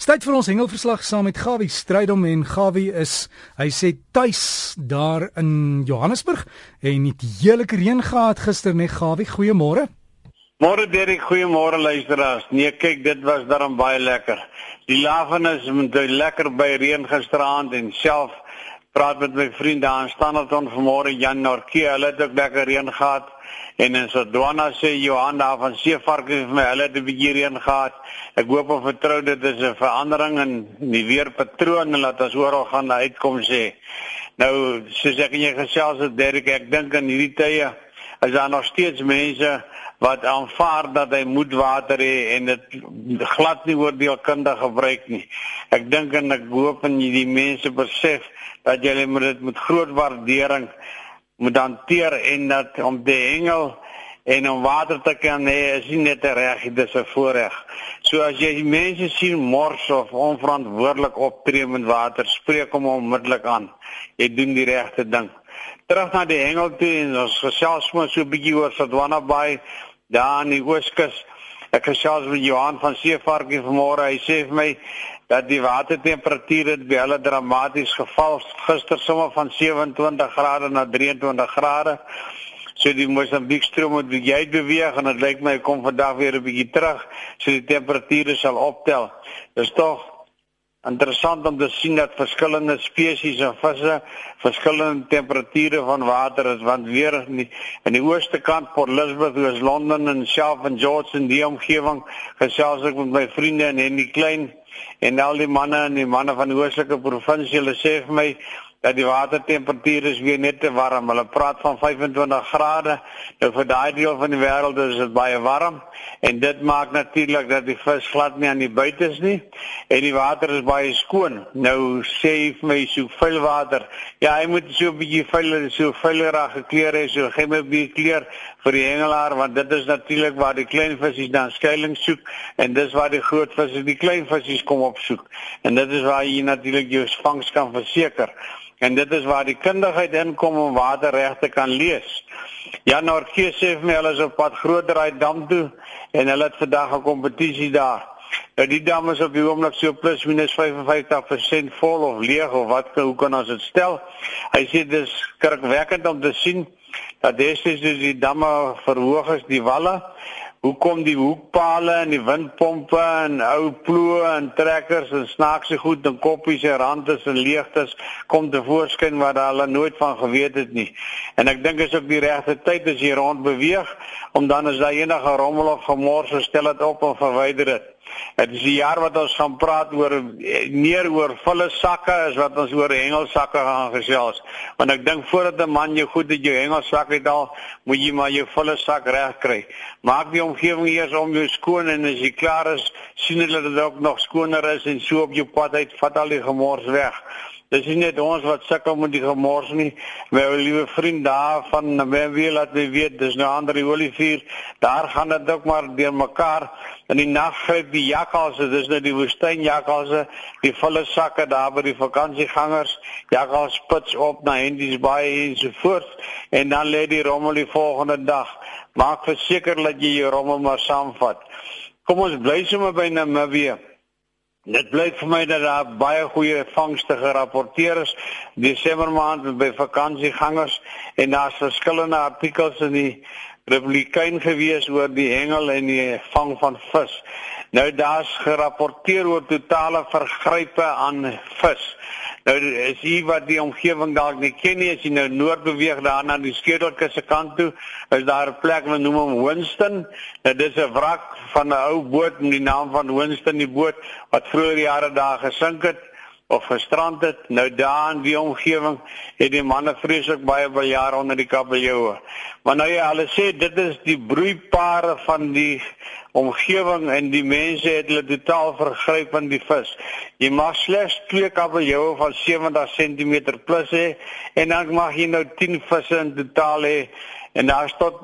Tyd vir ons hengelverslag saam met Gawie Strydom en Gawie is hy sê tuis daar in Johannesburg en het heerlike reën gehad gister net Gawie? Goeiemôre Môre Derek goeiemôre luisteraars. Nee kyk dit was darm baie lekker. Die lafenis met die lekker by reën gisteraand en self praat met my vriende aan Standerton vanmôre Jan Norkie hulle het ook lekker reën gehad En in Sodwana sê Johan daar van Seevarke vir my, hulle het 'n bietjie reën gehad. Ek hoop en vertrou dit is 'n verandering in die weerpatroon en laat ons oral gaan na uitkom sê. Nou, soos ek en jy gesels het, Derek, ek dink in hierdie tye is daar nog steeds mense wat aanvaar dat hy moet water hê en dit glad nie oordeelkundig gebruik nie. Ek dink en ek hoop en die mense besef dat jy moet dit met groot waardering moet hanteer en dat om te hengel en om water te kan hê is nie net 'n reg, dit is 'n voorreg. So as jy mense sien mors of onverantwoordelik optree met water, spreek hom onmiddellik aan. Jy doen die regte ding. Terug na die hengel toe en ons gesels maar so 'n bietjie oor Sodwana Bay daar in die Ooskus. Ek gesels met Johan van Seevarkie vanmôre. Hy sê vir my dat die watertemperatuur het by hulle dramaties geval gister sommer van 27 grade na 23 grade. So die Mosambiek stroom het jy beweeg en dit lyk my kom vandag weer 'n bietjie terug. So die temperature sal optel. Dis tog interessant om te sien dat verskillende spesies en visse verskillende temperature van water is want weer in die, in die ooste kant Port Elizabeth, oos Londen en Shelf and George in die omgewing gesels ek met my vriende en Henny Klein en al die manne en die manne van die oostelike provinsie. Hulle sê vir my dat die watertemperatuur is weer net te warm. Hulle praat van 25 grade. Nou vir daai deel van die wêreld is dit baie warm en dit maak natuurlik dat die vis glad nie aan die buite is nie en die water is baie skoon. Nou sê hy vir my so vuil water. Ja, hy moet so 'n bietjie vuiler, so vuilerig gekleer hê, so gee my 'n bietjie kleur vir die hengelaar want dit is natuurlik waar die klein visse dan skuilings soek en dis waar die groot visse die klein visse kom opsoek. En dit is waar jy natuurlik jou vangs kan verseker. En dit is waar die kundigheid inkom om water reg te kan lees. Jan Nortjie sê vir my hulle is op pad groterheid dam toe en hulle het vandag 'n kompetisie daar. Nou die dam is op die oomblik so plus minus 55% vol of leeg of wat hoe kan ons dit stel? Hy sê dis kirkwekkend om te sien dat destyds die damme verhoog is die walle Hoekom die hoekpale en die windpompe en ou ploë en trekkers en snaakse goed en koppies en randes en leegtes kom te voorskyn wat hulle nooit van geweet het nie. En ek dink is ook die regte tyd as jy rond beweeg om dan as daar enige rommel of gemors stel dit op en verwyder dit. Dit is die jaar wat ons gaan praat oor neer oor volle sakke is wat ons oor hengelsakke gaan gesels. Want ek dink voordat 'n man jou goed het jou hengelsak het al, moet jy maar jou volle sak reg kry. Maak die omgewing eers om jou skoon en as jy klaar is, sien hulle dat dit ook nog skoner is en so op jou pad uit vat al die gemors weg. Dis nie net ons wat sukkel met die gemors nie. My liewe vriend daar van Namibië laat my weet, dis nou ander olivier. Daar gaan dit ook maar deur mekaar. In die nag gryp die jakkalse, dis nou die woestynjakkalse, die volle sakke daar by die vakansiegangers. Jakkals spits op na Hendies Bay en so voort en dan lê die rommel die volgende dag. Maak verseker dat jy jou rommel maar saamvat. Kom ons bly sommer by Namibië. Dit blyk vir my dat daar baie goeie vangste gerapporteer is Desember maand by vakansiegangers en daar's verskillende artikels in die Republikein gewees oor die hengel en die vang van vis. Nou daar's gerapporteer oor totale vergrype aan vis. Nou is hier wat die omgewing dalk nie ken nie as jy nou noord beweeg daar na die Skedelkusse kant toe, is daar 'n plek wat noem hom Winston. Nou dis 'n wrak van 'n ou boot met die naam van Winston die boot wat vroeër jare daar gesink het of gestrand het. Nou daar in die omgewing het die manne vreeslik baie baie jare onder die kabeljoue. Maar nou ja, hulle sê dit is die broeipare van die omgewing en die mense het hulle totaal vergryp aan die vis. Jy mag slegs twee kabeljoue van 70 cm plus hê en dan mag jy nou 10 visse in totaal hê en daar's tot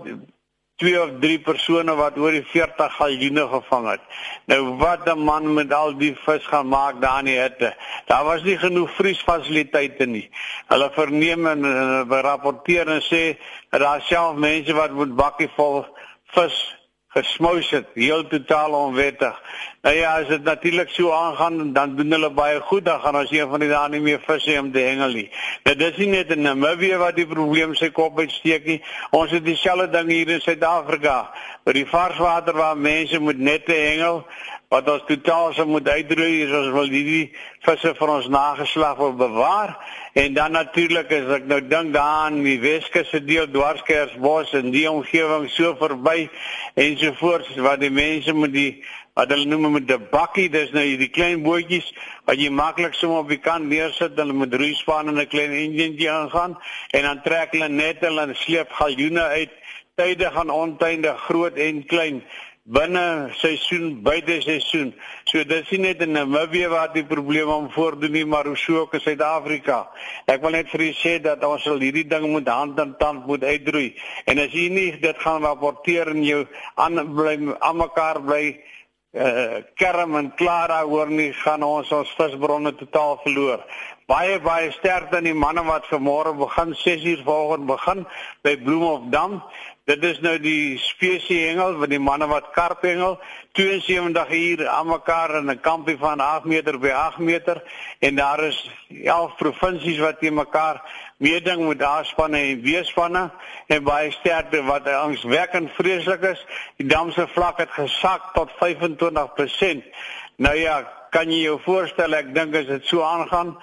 twee of drie persone wat oor die 40 galjoene gevang het. Nou wat 'n man met al die vis gaan maak daar in die hitte. Daar was nie genoeg vriesfasiliteite nie. Hulle verneem en, en rapporteer en sê dat daar self mense wat moet bakkie vol vis gesmous het, heel totaal onwettig. Nou ja, as dit natuurlik so aangaan, dan doen hulle baie goed, dan gaan ons een van die dae nie meer vis hê om te hengel nie. Nou dis nie net in Namibië wat die probleem sy kop uitsteek nie. Ons het dieselfde ding hier in Suid-Afrika. By die varswater waar mense moet nette hengel, wat ons totaal sou moet uitroei is ons wil hierdie visse vir ons nageslag wil bewaar. En dan natuurlik as ek nou dink daaraan die Weskus se deel dwarskersbos en die omgewing so verby ensovoorts wat die mense met die wat hulle noem met 'n bakkie dis nou hierdie klein bootjies wat jy maklik sommer op die kant neersit hulle met roeispan en 'n klein enjintjie aangaan en dan trek hulle net hulle en sleep galjoene uit tydig aan ontydig groot en klein binne seisoen buite seisoen. So dis nie net in Namibië waar die probleme om voordoen nie, maar ook in Suid-Afrika. Ek wil net vir u sê dat ons sal hierdie ding moet hand aan tand moet uitdroei. En as u nie dit gaan rapporteer en jou aan bly aan mekaar bly uh kerm en klaar daaroor nie gaan ons ons visbronne totaal verloor. Baie baie sterkte aan die manne wat vanmôre begin 6uur vanoggend begin by Bloemhofdam. Dit is nou die spesie hengel van die manne wat karp hengel 72 uur aan mekaar in 'n kampie van 8 meter by 8 meter en daar is 11 provinsies wat te mekaar meeding met daar spanne en weespanne en baie sterkte wat angswekkend vreeslik is. Die dam se vlak het gesak tot 25%. Nou ja, kan jy jou voorstel ek dink as dit so aangaan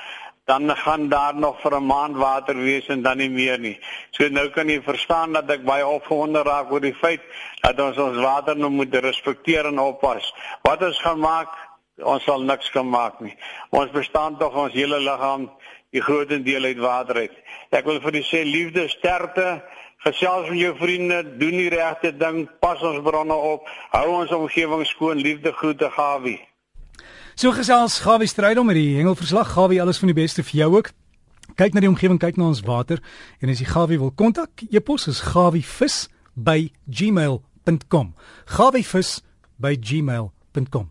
dan gaan daar nog vir 'n maand water wees en dan nie meer nie. So nou kan jy verstaan dat ek baie opgewonde raak oor die feit dat ons ons water nou moet respekteer en oppas. Wat ons gaan maak, ons sal niks kan maak nie. Ons bestaan tog ons hele liggaam die groot deel uit water uit. Ek wil vir u sê liefde, sterkte, gesels met jou vriende, doen die regte ding, pas ons bronne op, hou ons omgewing skoon, liefde groete Gawie. So gesels Gawie Strydom met die hengelverslag. Gawie, alles van die beste vir jou ook. Kyk na die omgewing, kyk na ons water en as jy Gawie wil kontak, e-pos is gawievis@gmail.com. gawievis@gmail.com.